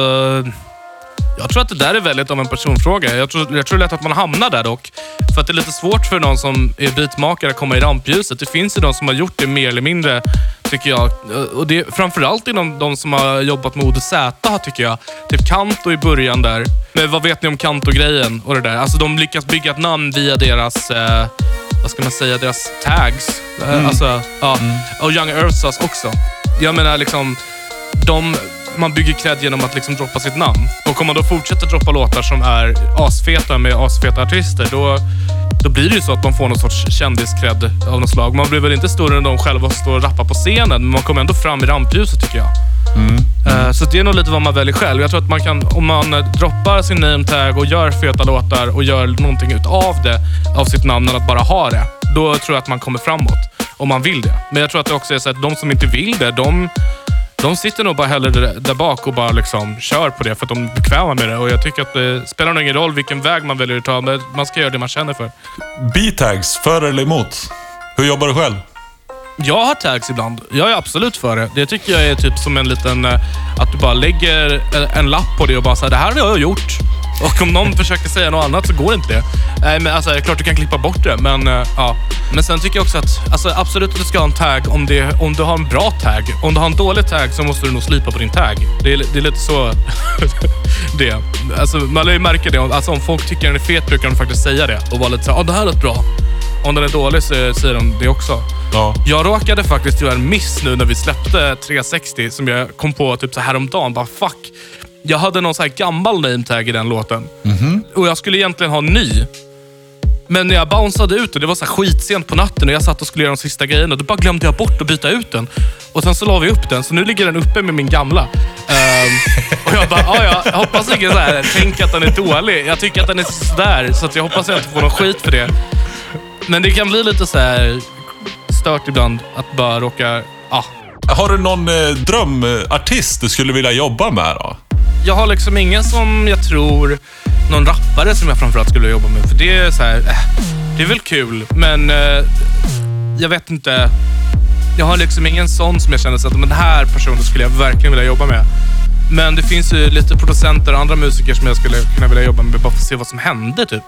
Jag tror att det där är väldigt av en personfråga. Jag tror, jag tror lätt att man hamnar där dock. För att det är lite svårt för någon som är beatmakare att komma i rampljuset. Det finns ju de som har gjort det mer eller mindre, tycker jag. Och det är framförallt inom de som har jobbat med ODZ, tycker jag. Typ Kanto i början där. Men vad vet ni om Kanto-grejen och det där? Alltså de lyckas bygga ett namn via deras, eh, vad ska man säga, deras tags. Eh, mm. Alltså, ja. Mm. Och Young Earths också. Jag menar liksom, de man bygger cred genom att liksom droppa sitt namn. Och om man då fortsätter droppa låtar som är asfeta med asfeta artister, då, då blir det ju så att man får någon sorts kändiscred av något slag. Man blir väl inte större än de själva står och rappar på scenen, men man kommer ändå fram i rampljuset tycker jag. Mm. Mm. Så det är nog lite vad man väljer själv. Jag tror att man kan, om man droppar sin name tag och gör feta låtar och gör någonting utav det, av sitt namn, än att bara ha det. Då tror jag att man kommer framåt. Om man vill det. Men jag tror att det också är så att de som inte vill det, de de sitter nog bara hellre där bak och bara liksom kör på det för att de är bekväma med det. Och jag tycker att det spelar nog ingen roll vilken väg man väljer att ta, men man ska göra det man känner för. B-tags, för eller emot? Hur jobbar du själv? Jag har tags ibland. Jag är absolut för det. Det tycker jag är typ som en liten... Eh, att du bara lägger en lapp på det och bara säger det här har jag gjort. Och om någon försöker säga något annat så går inte det. Nej, men alltså, klart du kan klippa bort det, men uh, ja. Men sen tycker jag också att alltså, absolut att du ska ha en tag om, det, om du har en bra tag. Om du har en dålig tag så måste du nog slipa på din tag. Det är, det är lite så det alltså, Man lär ju märka det. Alltså, om folk tycker den är fet brukar de faktiskt säga det och vara lite så ah, det här är bra. Om den är dålig så säger de det också. Ja. Jag råkade faktiskt göra en miss nu när vi släppte 360 som jag kom på typ så häromdagen. Bara fuck. Jag hade någon så här gammal name-tag i den låten. Mm -hmm. Och jag skulle egentligen ha en ny. Men när jag bounceade ut den, det var så här skitsent på natten och jag satt och skulle göra de sista grejerna. Då bara glömde jag bort att byta ut den. Och sen så la vi upp den, så nu ligger den uppe med min gamla. Um, och jag bara, ja, jag hoppas ingen så här, tänk att den är dålig. Jag tycker att den är sådär, så att jag hoppas att jag inte får någon skit för det. Men det kan bli lite så här stört ibland att bara råka... Ah. Har du någon eh, drömartist du skulle vilja jobba med då? Jag har liksom ingen som jag tror, någon rappare som jag framförallt skulle jobba med. För det är så här, äh, det är väl kul, men eh, jag vet inte. Jag har liksom ingen sån som jag känner så att men den här personen skulle jag verkligen vilja jobba med. Men det finns ju lite producenter och andra musiker som jag skulle kunna vilja jobba med bara för att se vad som hände. Typ.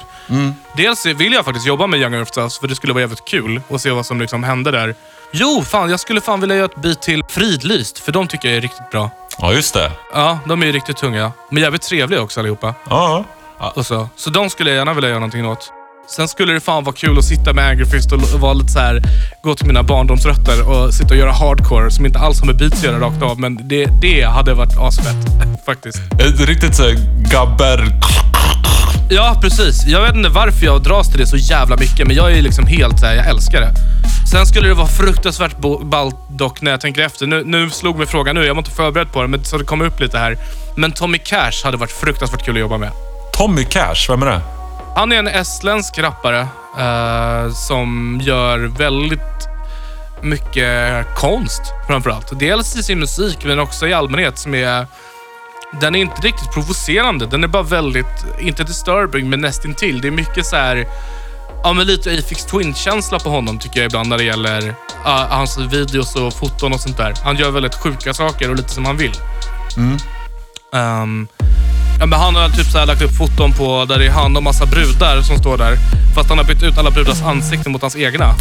Dels vill jag faktiskt jobba med Young Earth Us för det skulle vara jävligt kul att se vad som liksom hände där. Jo, fan, jag skulle fan vilja göra ett beat till Fridlyst, för de tycker jag är riktigt bra. Ja, just det. Ja, de är ju riktigt tunga. Men jävligt trevliga också allihopa. Ja, ja. Och så. så de skulle jag gärna vilja göra någonting åt. Sen skulle det fan vara kul att sitta med Angry Fist och vara lite så här, gå till mina barndomsrötter och sitta och göra hardcore som inte alls har med beats att göra rakt av. Men det, det hade varit asfett faktiskt. Ett riktigt såhär gabber... Ja, precis. Jag vet inte varför jag dras till det så jävla mycket, men jag är liksom helt så här, jag älskar det. Sen skulle det vara fruktansvärt ballt dock när jag tänker efter. Nu, nu slog mig frågan nu, jag var inte förberedd på det, men så det kom upp lite här. Men Tommy Cash hade varit fruktansvärt kul att jobba med. Tommy Cash, vem är det? Han är en estländsk rappare eh, som gör väldigt mycket konst framförallt. Dels i sin musik, men också i allmänhet som är... Den är inte riktigt provocerande. Den är bara väldigt, inte disturbing, men nästintill. Det är mycket så här... Ja, men lite Afix Twin-känsla på honom tycker jag ibland när det gäller ja, hans videos och foton och sånt där. Han gör väldigt sjuka saker och lite som han vill. Ehm, ja, men han har typ så här lagt upp foton på där det är han och massa brudar som står där. Fast han har bytt ut alla brudars ansikten mot hans egna.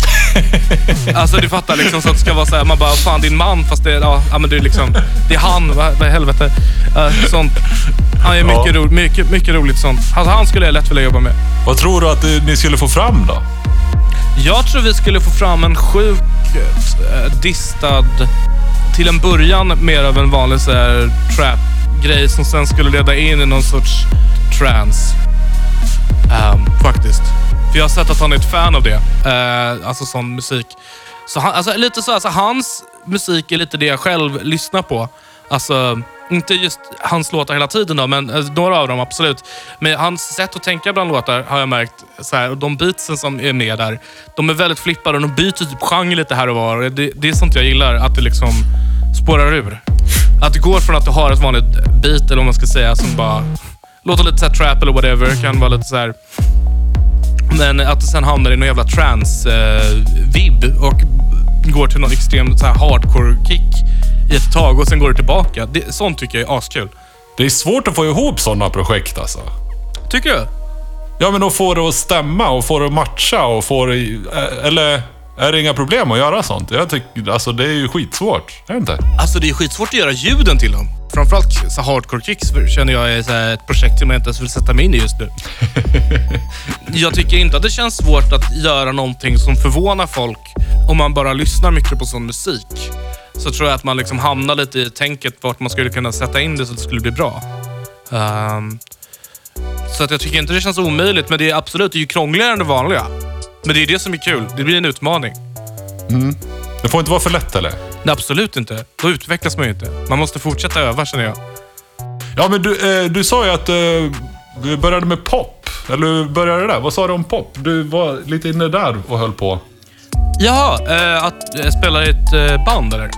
alltså du fattar liksom så att det ska vara så här, man bara, fan din man fast det ja, men det är liksom, det är han, vad, vad i helvete. Uh, sånt. Han är mycket, Ja. ro, mycket, mycket roligt sånt. Alltså, han skulle jag lätt vilja jobba med. Vad tror du att eh, ni skulle få fram då? Jag tror vi skulle få fram en sjuk eh, distad, till en början mer av en vanlig så här, grej som sen skulle leda in i någon sorts trance. Um, faktiskt. För jag har sett att han är ett fan av det. Uh, alltså sån musik. Så han, alltså, lite så, alltså, hans musik är lite det jag själv lyssnar på. Alltså, inte just hans låtar hela tiden då, men alltså, några av dem absolut. Men hans sätt att tänka bland låtar har jag märkt, så här, och de beatsen som är med där, de är väldigt flippade och de byter typ genre lite här och var. Det, det är sånt jag gillar, att det liksom spårar ur. Att det går från att du har ett vanligt beat, eller vad man ska säga, som bara låter lite så här trap eller whatever, kan vara lite så här men att det sen hamnar i någon jävla trance-vibb och går till någon extrem så här hardcore-kick i ett tag och sen går det tillbaka. Det, sånt tycker jag är askul. Det är svårt att få ihop sådana projekt alltså. Tycker du? Ja, men att få det att stämma och få det att matcha och få det... eh, Eller är det inga problem att göra sånt? Jag tycker, alltså det är ju skitsvårt. Är det inte? Alltså det är skitsvårt att göra ljuden till dem. Framförallt så hardcore-kicks känner jag är så här ett projekt som jag inte ens vill sätta mig in i just nu. jag tycker inte att det känns svårt att göra någonting som förvånar folk om man bara lyssnar mycket på sån musik. Så tror jag att man liksom hamnar lite i tänket vart man skulle kunna sätta in det så att det skulle bli bra. Ehm, så att jag tycker inte det känns omöjligt, men det är absolut det är ju krångligare än det vanliga. Men det är det som är kul. Det blir en utmaning. Det får inte vara för lätt eller? Nej, absolut inte. Då utvecklas man ju inte. Man måste fortsätta öva känner jag. Ja, men du, eh, du sa ju att eh, du började med pop. Eller började där? Vad sa du om pop? Du var lite inne där och höll på. Jaha, eh, att eh, spela i ett eh, band eller?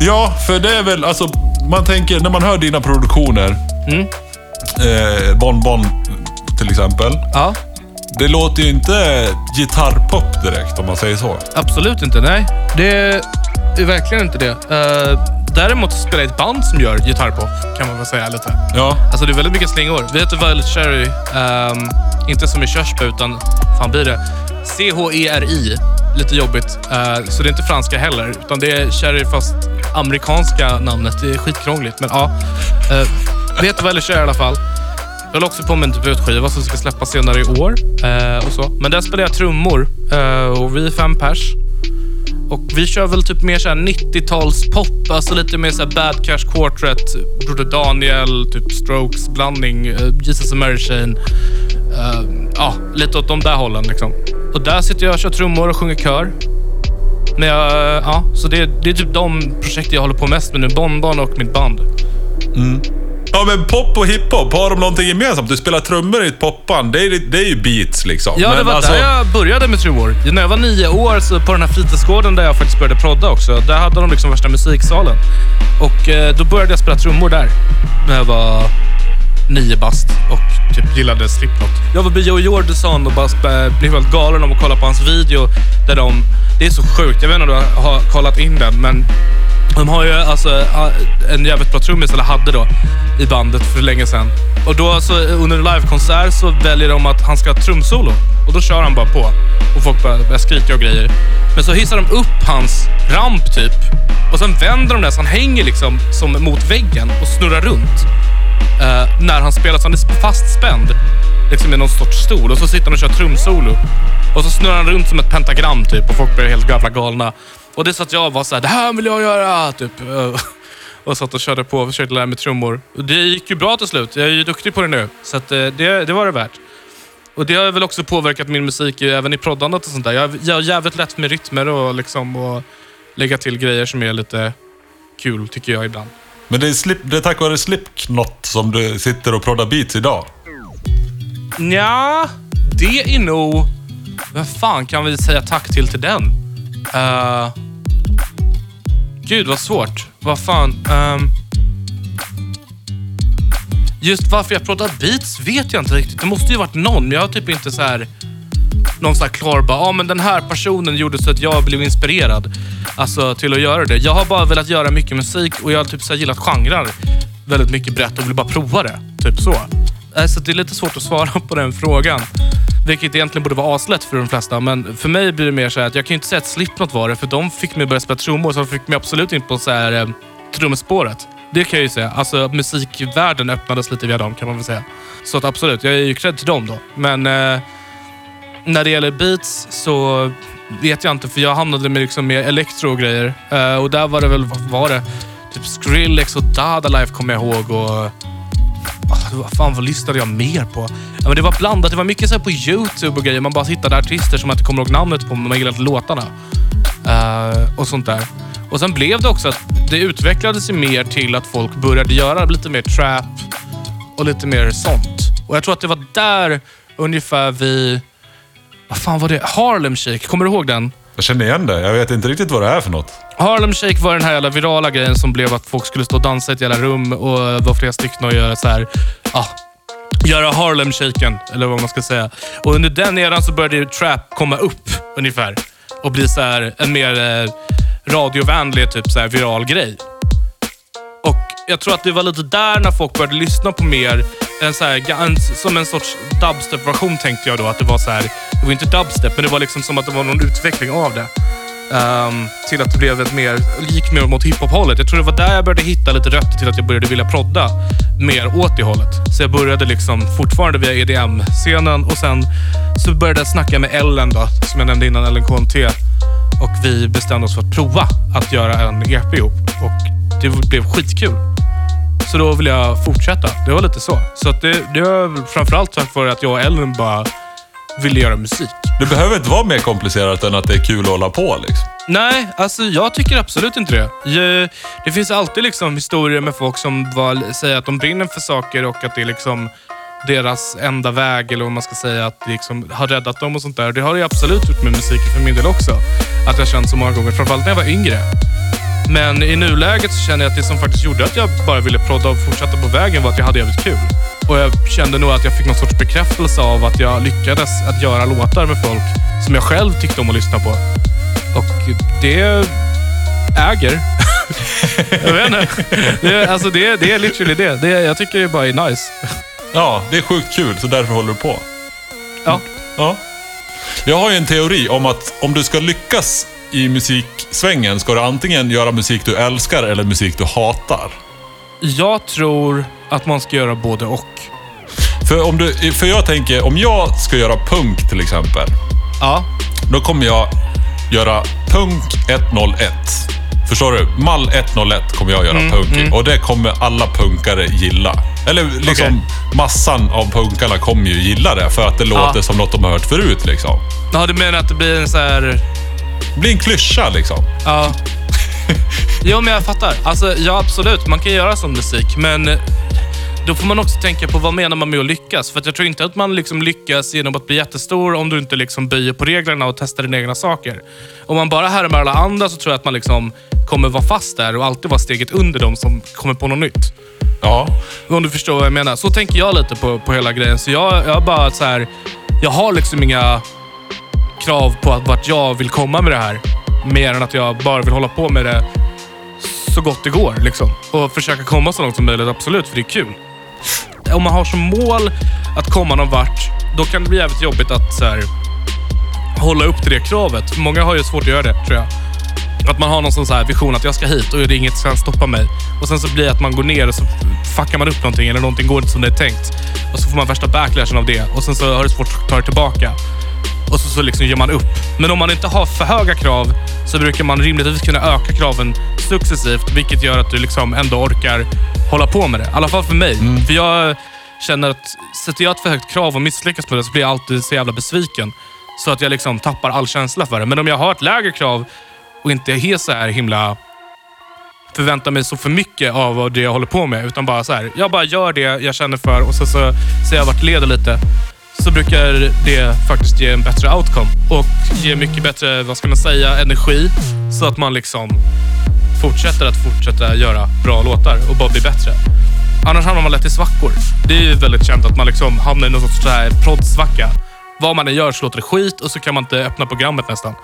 Ja, för det är väl, alltså, man tänker, när man hör dina produktioner, Mm. eh, Bon Bon till exempel. Ja, Det låter ju inte gitarrpop direkt om man säger så. absolut inte. Nej, det är verkligen inte det. Eh, däremot spelar ett band som gör gitarrpop, kan man väl säga lite. Ja, Alltså det är väldigt mycket slingor. Vi heter Violet Cherry. ehm, inte som i körsbär, utan fan blir det? C-H-E-R-I. Lite jobbigt. Eh, så det är inte franska heller, utan det är Cherry fast amerikanska namnet. Det är skitkrångligt, men ja. Uh, vi heter Violet Cherry i alla fall. Jag håller också på med en typ debutskiva som ska släppas senare i år. eh, och så. Men där spelar jag trummor eh, och vi är fem pers. Och vi kör väl typ mer såhär 90-talspop, alltså lite mer såhär Bad Cash Quartet, Broder Daniel, typ Strokes blandning, eh, Jesus and Mary Chain. Uh, ja, lite åt de där hållen liksom. Och där sitter jag och kör trummor och sjunger kör. Men jag, eh, ja, så det, det är typ de projekt jag håller på mest med nu. Bonbon och mitt band. Mm. Ja men pop och hiphop, har de någonting gemensamt? Du spelar trummor i ett popband, det är, det är ju beats liksom. Ja, det Men var alltså, där jag började med trummor. När jag var nio år, så på den här fritidsgården där jag faktiskt började prodda också, där hade de liksom värsta musiksalen. Och eh, då började jag spela trummor där. När jag var nio bast och typ gillade Slipknot. Jag var Joe Jordison och bara blev helt galen av att kolla på hans video. Där de, det är så sjukt, jag vet inte om du har kollat in den, men de har ju alltså en jävligt bra trummis, eller hade då, i bandet för länge sedan. Och då så, under en livekonsert så väljer de att han ska ha trumsolo. Och då kör han bara på. Och folk börjar, börjar skrika och grejer. Men så hissar de upp hans ramp typ. Och sen vänder de den så han hänger liksom som mot väggen och snurrar runt. Eh, när han spelar så han är fastspänd. Liksom i någon sorts stol. Och så sitter han och kör trumsolo. Och så snurrar han runt som ett pentagram typ. Och folk blir helt jävla galna. Och det är så att jag var så här, det här vill jag göra! Typ. Och satt och körde på och försökte lära mig trummor. Och det gick ju bra till slut. Jag är ju duktig på det nu. Så att, eh, det, det var det värt. Och det har väl också påverkat min musik även i proddandet och sånt där. Jag, jag har jävligt lätt med rytmer och, liksom, och lägga till grejer som är lite kul, tycker jag ibland. Men det är, slip, det är tack vare Slipknot som du sitter och proddar beats idag. Ja, det är nog... Vem fan kan vi säga tack till till den? Uh, gud, vad svårt. Vad fan... Um, just varför jag pratar beats vet jag inte riktigt. Det måste ju varit någon, men jag har typ inte så här... Någon så här klar bara, ah, ja men den här personen gjorde så att jag blev inspirerad. Alltså till att göra det. Jag har bara velat göra mycket musik och jag har typ så här gillat genrer väldigt mycket brett och vill bara prova det. Typ så. Äh, så det är lite svårt att svara på den frågan. Vilket egentligen borde vara aslätt för de flesta. Men för mig blir det mer så här att jag kan ju inte säga att Slipknot var det. För de fick mig att börja spela trummor. Så de fick mig absolut inte på så här, eh, trumspåret. Det kan jag ju säga. Alltså musikvärlden öppnades lite via dem kan man väl säga. Så att absolut, jag är ju cred till dem då. Men eh, när det gäller beats så vet jag inte. För jag hamnade med liksom mer elektro och grejer. Eh, och där var det väl, vad var det? Typ Skrillex och Dada Life kommer jag ihåg. Och Alltså, vad fan vad lyssnade jag mer på? Ja, men det var blandat. Det var mycket så här på YouTube och grejer. Man bara hittade artister som man inte kommer ihåg namnet på, men man gillade låtarna. Uh, och sånt där. Och sen blev det också att det utvecklades ju mer till att folk började göra lite mer trap och lite mer sånt. Och jag tror att det var där ungefär vi... Vad fan var det? Harlem Shake. Kommer du ihåg den? Jag känner igen det. Jag vet inte riktigt vad det är för något. Harlem Shake var den här jävla virala grejen som blev att folk skulle stå och dansa i ett jävla rum och eh, var flera stycken och göra så här, ah, göra Harlem Shaken, eller vad man ska säga. Och under den eran så började ju trap komma upp ungefär och bli så här en mer eh, radiovänlig, typ så här viral grej. Och jag tror att det var lite där när folk började lyssna på mer, en så här, en, som en sorts dubstep-version tänkte jag då. Att det var så här, det var inte dubstep, men det var liksom som att det var någon utveckling av det. Um, till att det blev ett mer, gick mer mot hiphop-hållet. Jag tror det var där jag började hitta lite rötter till att jag började vilja prodda mer åt det hållet. Så jag började liksom fortfarande via EDM-scenen och sen så började jag snacka med Ellen då, som jag nämnde innan, Ellen KNT. Och vi bestämde oss för att prova att göra en EP ihop. Och det blev skitkul. Så då vill jag fortsätta. Det var lite så. Så att det, det var framförallt tack vare att jag och Ellen bara ville göra musik. Det behöver inte vara mer komplicerat än att det är kul att hålla på. Liksom. Nej, alltså jag tycker absolut inte det. Det finns alltid liksom historier med folk som var, säger att de brinner för saker och att det är liksom deras enda väg, eller vad man ska säga, att det liksom har räddat dem och sånt där. Det har det absolut gjort med musiken för min del också. Att jag känt så många gånger, framförallt när jag var yngre. Men i nuläget så känner jag att det som faktiskt gjorde att jag bara ville prodda och fortsätta på vägen var att jag hade jävligt kul. Och jag kände nog att jag fick någon sorts bekräftelse av att jag lyckades att göra låtar med folk som jag själv tyckte om att lyssna på. Och det äger. jag vet inte. Det, alltså det, det är literally det. det. Jag tycker det bara är nice. Ja, det är sjukt kul, så därför håller du på. Ja. Ja. Jag har ju en teori om att om du ska lyckas i musiksvängen ska du antingen göra musik du älskar eller musik du hatar. Jag tror att man ska göra både och. För, om du, för jag tänker, om jag ska göra punk till exempel, Ja. då kommer jag göra punk 101. Förstår du? Mall 101 kommer jag göra punk i. Och det kommer alla punkare gilla. Eller liksom Okej. massan av punkarna kommer ju gilla det för att det låter som något de har hört förut. Liksom. Ja, du menar att det blir en så här... Det blir en klyscha liksom. Ja. Jo, men jag fattar. Alltså, ja, absolut. Man kan göra sån musik, men då får man också tänka på vad menar man med att lyckas. För jag tror inte att man liksom lyckas genom att bli jättestor om du inte liksom böjer på reglerna och testar dina egna saker. Om man bara härmar alla andra så tror jag att man liksom kommer vara fast där och alltid vara steget under dem som kommer på något nytt. Ja. Om du förstår vad jag menar. Så tänker jag lite på, på hela grejen. Så jag, jag bara så här, jag har liksom inga krav på att vart jag vill komma med det här. Mer än att jag bara vill hålla på med det så gott det går. Liksom. Och försöka komma så långt som möjligt, absolut, för det är kul. Om man har som mål att komma någon vart, då kan det bli jävligt jobbigt att så här, hålla upp till det kravet. Många har ju svårt att göra det, tror jag. Att man har någon sån så här vision att jag ska hit och det är inget som kan stoppa mig. Och sen så blir det att man går ner och så fuckar man upp någonting eller någonting går inte som det är tänkt. Och så får man värsta backlashen av det och sen så har det svårt att ta det tillbaka. Och så, så liksom ger man upp. Men om man inte har för höga krav så brukar man rimligtvis kunna öka kraven successivt, vilket gör att du liksom ändå orkar hålla på med det. I alla fall för mig. För jag känner att sätter jag ett för högt krav och misslyckas med det så blir jag alltid så jävla besviken. Så att jag liksom tappar all känsla för det. Men om jag har ett lägre krav och inte är så här himla förväntar mig så för mycket av det jag håller på med. Utan bara så här, jag bara gör det jag känner för och så, så ser jag vart det leder lite. Så brukar det faktiskt ge en bättre outcome och ge mycket bättre, vad ska man säga, energi. Så att man liksom fortsätter att fortsätta göra bra låtar och bara bli bättre. Annars hamnar man lätt i svackor. Det är ju väldigt känt att man liksom hamnar i någon sorts prodsvacka. proddsvacka. Vad man än gör så låter det skit och så kan man inte öppna programmet nästan.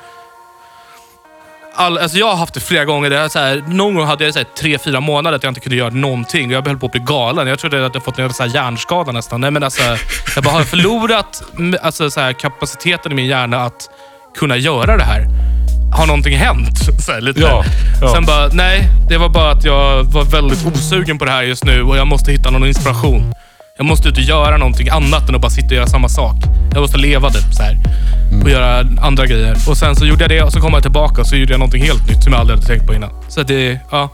All, alltså jag har haft det flera gånger. Det så här, någon gång hade jag så här, tre, fyra månader att jag inte kunde göra någonting. Jag höll på att bli galen. Jag trodde att jag fått en så här hjärnskada nästan. Nej, men alltså, jag bara har förlorat mm, alltså, så här, kapaciteten i min hjärna att kunna göra det här. Har någonting hänt? Så lite. Ja, ja. Sen bara, nej. Det var bara att jag var väldigt osugen på det här just nu och jag måste hitta någon inspiration. Jag måste ut och göra någonting annat än att bara sitta och göra samma sak. Jag måste leva typ så här. Och göra andra grejer. Och sen så gjorde jag det och så kom jag tillbaka och så gjorde jag någonting helt nytt som jag aldrig hade tänkt på innan. Så det, ja.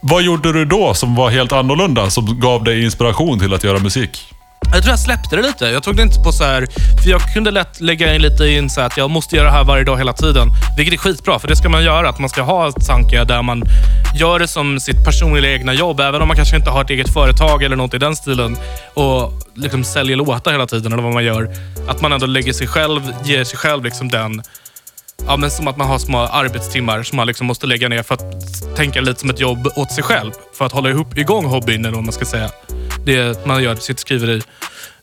Vad gjorde du då som var helt annorlunda, som gav dig inspiration till att göra musik? Jag tror jag släppte det lite. Jag tog det inte på så här... För jag kunde lätt lägga in lite in så här att jag måste göra det här varje dag hela tiden. Vilket är skitbra, för det ska man göra. Att man ska ha ett Sankia där man gör det som sitt personliga egna jobb. Även om man kanske inte har ett eget företag eller något i den stilen. Och liksom säljer låtar hela tiden eller vad man gör. Att man ändå lägger sig själv, ger sig själv liksom den Ja, men som att man har små arbetstimmar som man liksom måste lägga ner för att tänka lite som ett jobb åt sig själv. För att hålla ihop, igång hobbyn eller vad man ska säga. Det man gör sitt skriveri.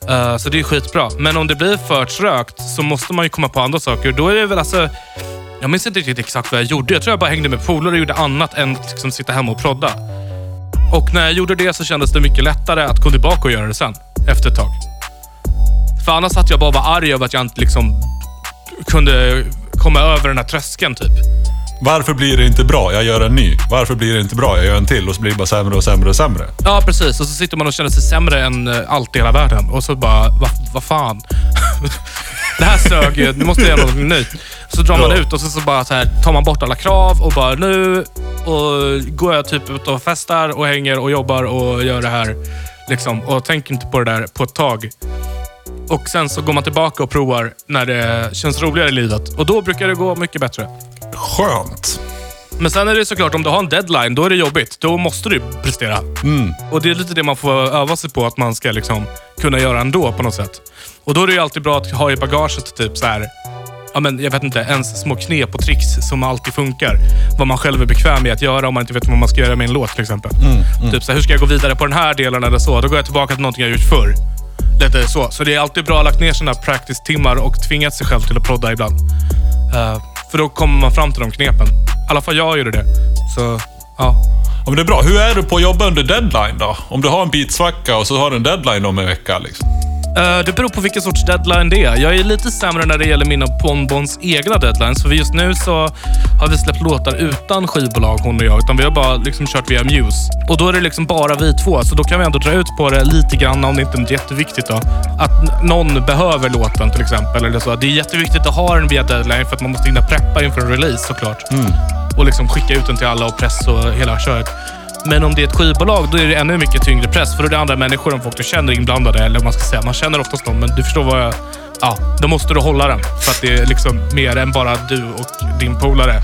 Uh, eh, så det är skitbra. Men om det blir för trögt så måste man ju komma på andra saker. Då är det väl alltså... Jag minns inte riktigt exakt vad jag gjorde. Jag tror jag bara hängde med polare och gjorde annat än att liksom sitta hemma och prodda. Och när jag gjorde det så kändes det mycket lättare att gå tillbaka och göra det sen. Efter ett tag. För annars satt jag bara och var arg över att jag inte liksom kunde komma över den här tröskeln typ. Varför blir det inte bra? Jag gör en ny. Varför blir det inte bra? Jag gör en till och så blir det bara sämre och sämre och sämre. Ja, precis. Och så sitter man och känner sig sämre än eh, allt i hela världen. Och så bara, vad va fan? det här sög ju. Nu måste jag göra något nytt. Så drar man Ja. ut och så, så bara så här, tar man bort alla krav och bara nu och går jag typ ut och festar och hänger och jobbar och gör det här. Liksom, och tänker inte på det där på ett tag. Och sen så går man tillbaka och provar när det känns roligare i livet. Och då brukar det gå mycket bättre. Skönt. Men sen är det såklart, om du har en deadline, då är det jobbigt. Då måste du prestera. Och det är lite det man får öva sig på, att man ska liksom kunna göra ändå på något sätt. Och då är det ju alltid bra att ha i bagaget typ så här, ja men jag vet inte, ens små knep och tricks som alltid funkar. Vad man själv är bekväm med att göra om man inte vet vad man ska göra med en låt till exempel. Typ så här, hur ska jag gå vidare på den här delen eller så? Då går jag tillbaka till någonting jag gjort förr. Lite så. Så det är alltid bra att lagt ner sina practice-timmar och tvingat sig själv till att prodda ibland. Eh, för då kommer man fram till de knepen. I alla fall jag gjorde det. Så, ja. Ja, men det är bra. Hur är du på att jobba under deadline då? Om du har en bitsvacka och så har du en deadline om en vecka. Liksom. Eh, det beror på vilken sorts deadline det är. Jag är lite sämre när det gäller mina Bonbons egna deadlines. För just nu så har vi släppt låtar utan skivbolag, hon och jag. Utan vi har bara liksom kört via Muse. Och då är det liksom bara vi två. Så då kan vi ändå dra ut på det lite grann om det inte är jätteviktigt. Då. Att någon behöver låten till exempel. Eller så. Det är jätteviktigt att ha den via deadline för att man måste hinna preppa inför en release såklart. Och liksom skicka ut den till alla och press och hela köret. Men om det är ett skivbolag, då är det ännu mycket tyngre press. För då är det andra människor och folk du känner inblandade. Eller man ska säga. Man känner oftast någon, men du förstår vad jag... Ja, då måste du hålla den. För att det är liksom mer än bara du och din polare.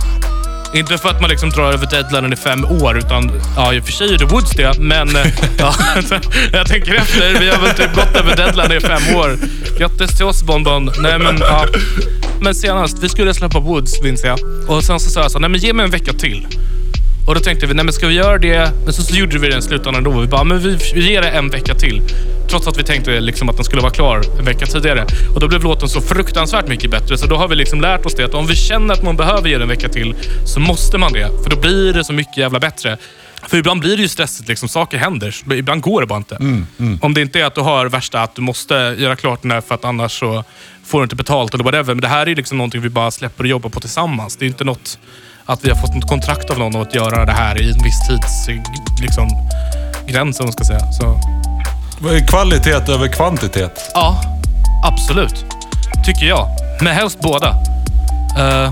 Inte för att man liksom drar över deadlinen i fem år, utan ja, i och för sig gjorde Woods det, men ja, jag tänker efter. Vi har väl typ gått över deadline i fem år. Grattis till oss Bonbon. Nej, men, ja. men senast, vi skulle släppa Woods, minns jag. Och sen så sa jag så, nej men ge mig en vecka till. Och då tänkte vi, nej men ska vi göra det? Men så, så gjorde vi det i slutändan då. Vi bara, men vi, vi ger det en vecka till. Trots att vi tänkte liksom att den skulle vara klar en vecka tidigare. Och då blev låten så fruktansvärt mycket bättre. Så då har vi liksom lärt oss det att om vi känner att man behöver ge den en vecka till så måste man det. För då blir det så mycket jävla bättre. För ibland blir det ju stressigt, liksom, saker händer. Ibland går det bara inte. Om det inte är att du har värsta att du måste göra klart den här för att annars så får du inte betalt eller whatever. Men det här är liksom någonting vi bara släpper och jobbar på tillsammans. Det är inte något att vi har fått något kontrakt av någon att göra det här i en viss tids liksom, gräns, om man ska säga. Så, Kvalitet över kvantitet. ja, absolut. Tycker jag. Men helst båda. Eh,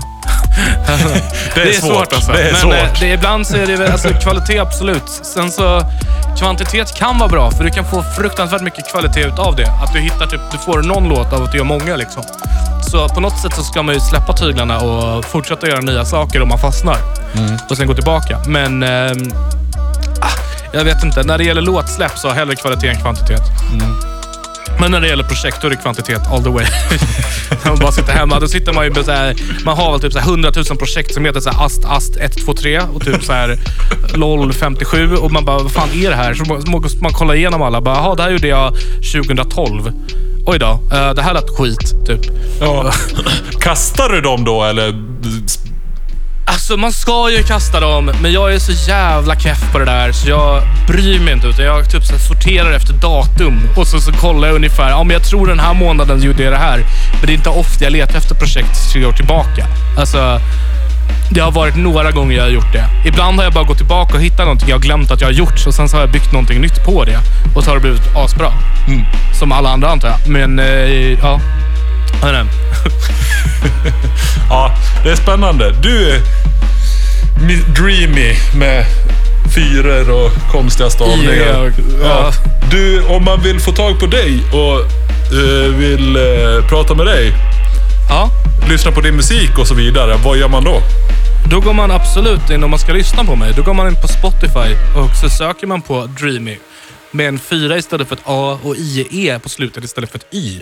Det är, svårt. alltså. Det är Men svårt. eh, det, ibland så är det alltså, kvalitet, absolut. Sen så, kvantitet kan vara bra, för du kan få fruktansvärt mycket kvalitet utav det. Att du hittar typ, du får någon låt av att du gör många liksom. Så på något sätt så ska man ju släppa tyglarna och fortsätta göra nya saker om man fastnar. Och sen gå tillbaka. Men ah, jag vet inte. När det gäller låtsläpp så hellre kvalitet än kvantitet. Men när det gäller projekt, då är det kvantitet all the way. När man bara sitter hemma, då sitter man ju med så här, man har väl typ så här 100 000 projekt som heter så här ast, ast 1, 2, 3 och typ så här LOL 57 och man bara, vad fan är det här? Så må- måste man kolla igenom alla. Bara, det här gjorde jag 2012. Oj då, eh, det här lät skit, typ. Ja. Kastar du dem då eller? Alltså man ska ju kasta dem, men jag är så jävla keff på det där så jag bryr mig inte. Utan jag typ så sorterar efter datum och så, så kollar jag ungefär. Ja, men jag tror den här månaden gjorde jag det här. Men det är inte ofta jag letar efter projekt tre år tillbaka. Alltså, det har varit några gånger jag har gjort det. Ibland har jag bara gått tillbaka och hittat någonting jag har glömt att jag har gjort och sen så har jag byggt någonting nytt på det. Och så har det blivit asbra. Som alla andra antar jag. Men eh, ja. Jag. Ja, det är spännande. Du är dreamy med fyror och konstiga stavningar. Ja, och- ja. Du, om man vill få tag på dig och eh, vill eh, prata med dig, ja. Lyssna på din musik och så vidare, vad gör man då? Då går man absolut in, om man ska lyssna på mig, då går man in på Spotify och så söker man på Dreamy. Med en fyra istället för ett A och IE på slutet istället för ett Y.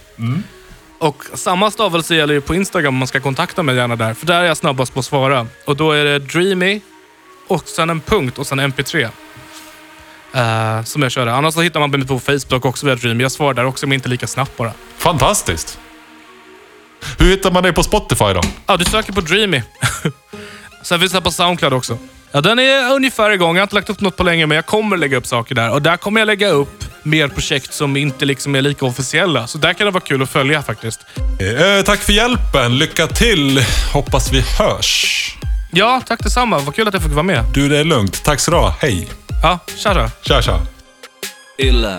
Och samma stavelse gäller ju på Instagram om man ska kontakta mig gärna där. För där är jag snabbast på att svara. Och då är det Dreamy och sen en punkt och sen MP3. Eh, som jag kör. Annars så hittar man mig på Facebook också via Dreamy. Jag svarar där också, men inte lika snabbt bara. Fantastiskt. Hur hittar man dig på Spotify då? Ja, du söker på Dreamy. Sen finns det på Soundcloud också. Ja, den är ungefär igång. Jag har inte lagt upp något på länge, men jag kommer lägga upp saker där. Och där kommer jag lägga upp mer projekt som inte liksom är lika officiella. Så där kan det vara kul att följa faktiskt. Eh, tack för hjälpen. Lycka till. Hoppas vi hörs. Ja, tack detsamma. Vad kul att jag fick vara med. Du, det är lugnt. Tack så du ha. Hej. Ja, tja tja. Tja, tja. Illa.